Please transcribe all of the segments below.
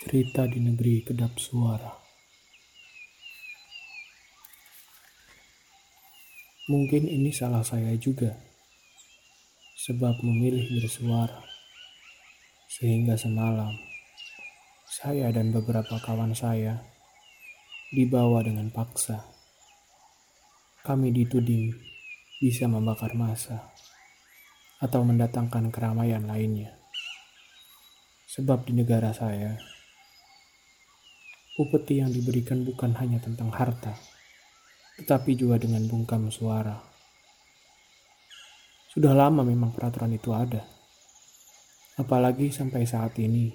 Cerita di negeri kedap suara. Mungkin ini salah saya juga, sebab memilih bersuara. Sehingga semalam, saya dan beberapa kawan saya dibawa dengan paksa. Kami dituding bisa membakar masa atau mendatangkan keramaian lainnya. Sebab di negara saya, upeti yang diberikan bukan hanya tentang harta, tetapi juga dengan bungkam suara. Sudah lama memang peraturan itu ada. Apalagi sampai saat ini,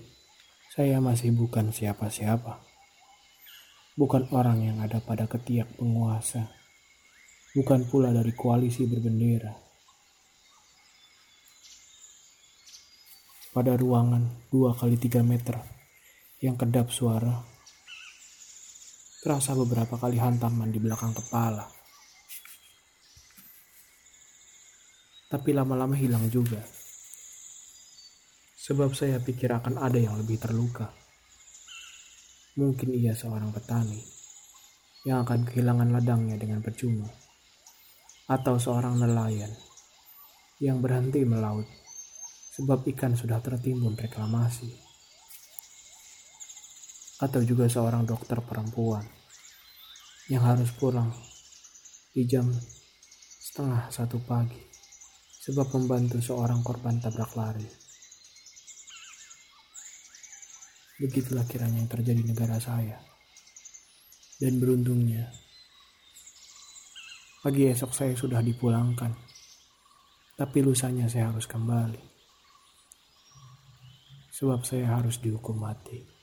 saya masih bukan siapa-siapa. Bukan orang yang ada pada ketiak penguasa. Bukan pula dari koalisi berbendera. Pada ruangan 2 kali 3 meter yang kedap suara Terasa beberapa kali hantaman di belakang kepala. Tapi lama-lama hilang juga. Sebab saya pikir akan ada yang lebih terluka. Mungkin ia seorang petani yang akan kehilangan ladangnya dengan percuma. Atau seorang nelayan yang berhenti melaut sebab ikan sudah tertimbun reklamasi atau juga seorang dokter perempuan yang harus pulang di jam setengah satu pagi sebab membantu seorang korban tabrak lari. Begitulah kiranya yang terjadi di negara saya. Dan beruntungnya, pagi esok saya sudah dipulangkan. Tapi lusanya saya harus kembali. Sebab saya harus dihukum mati.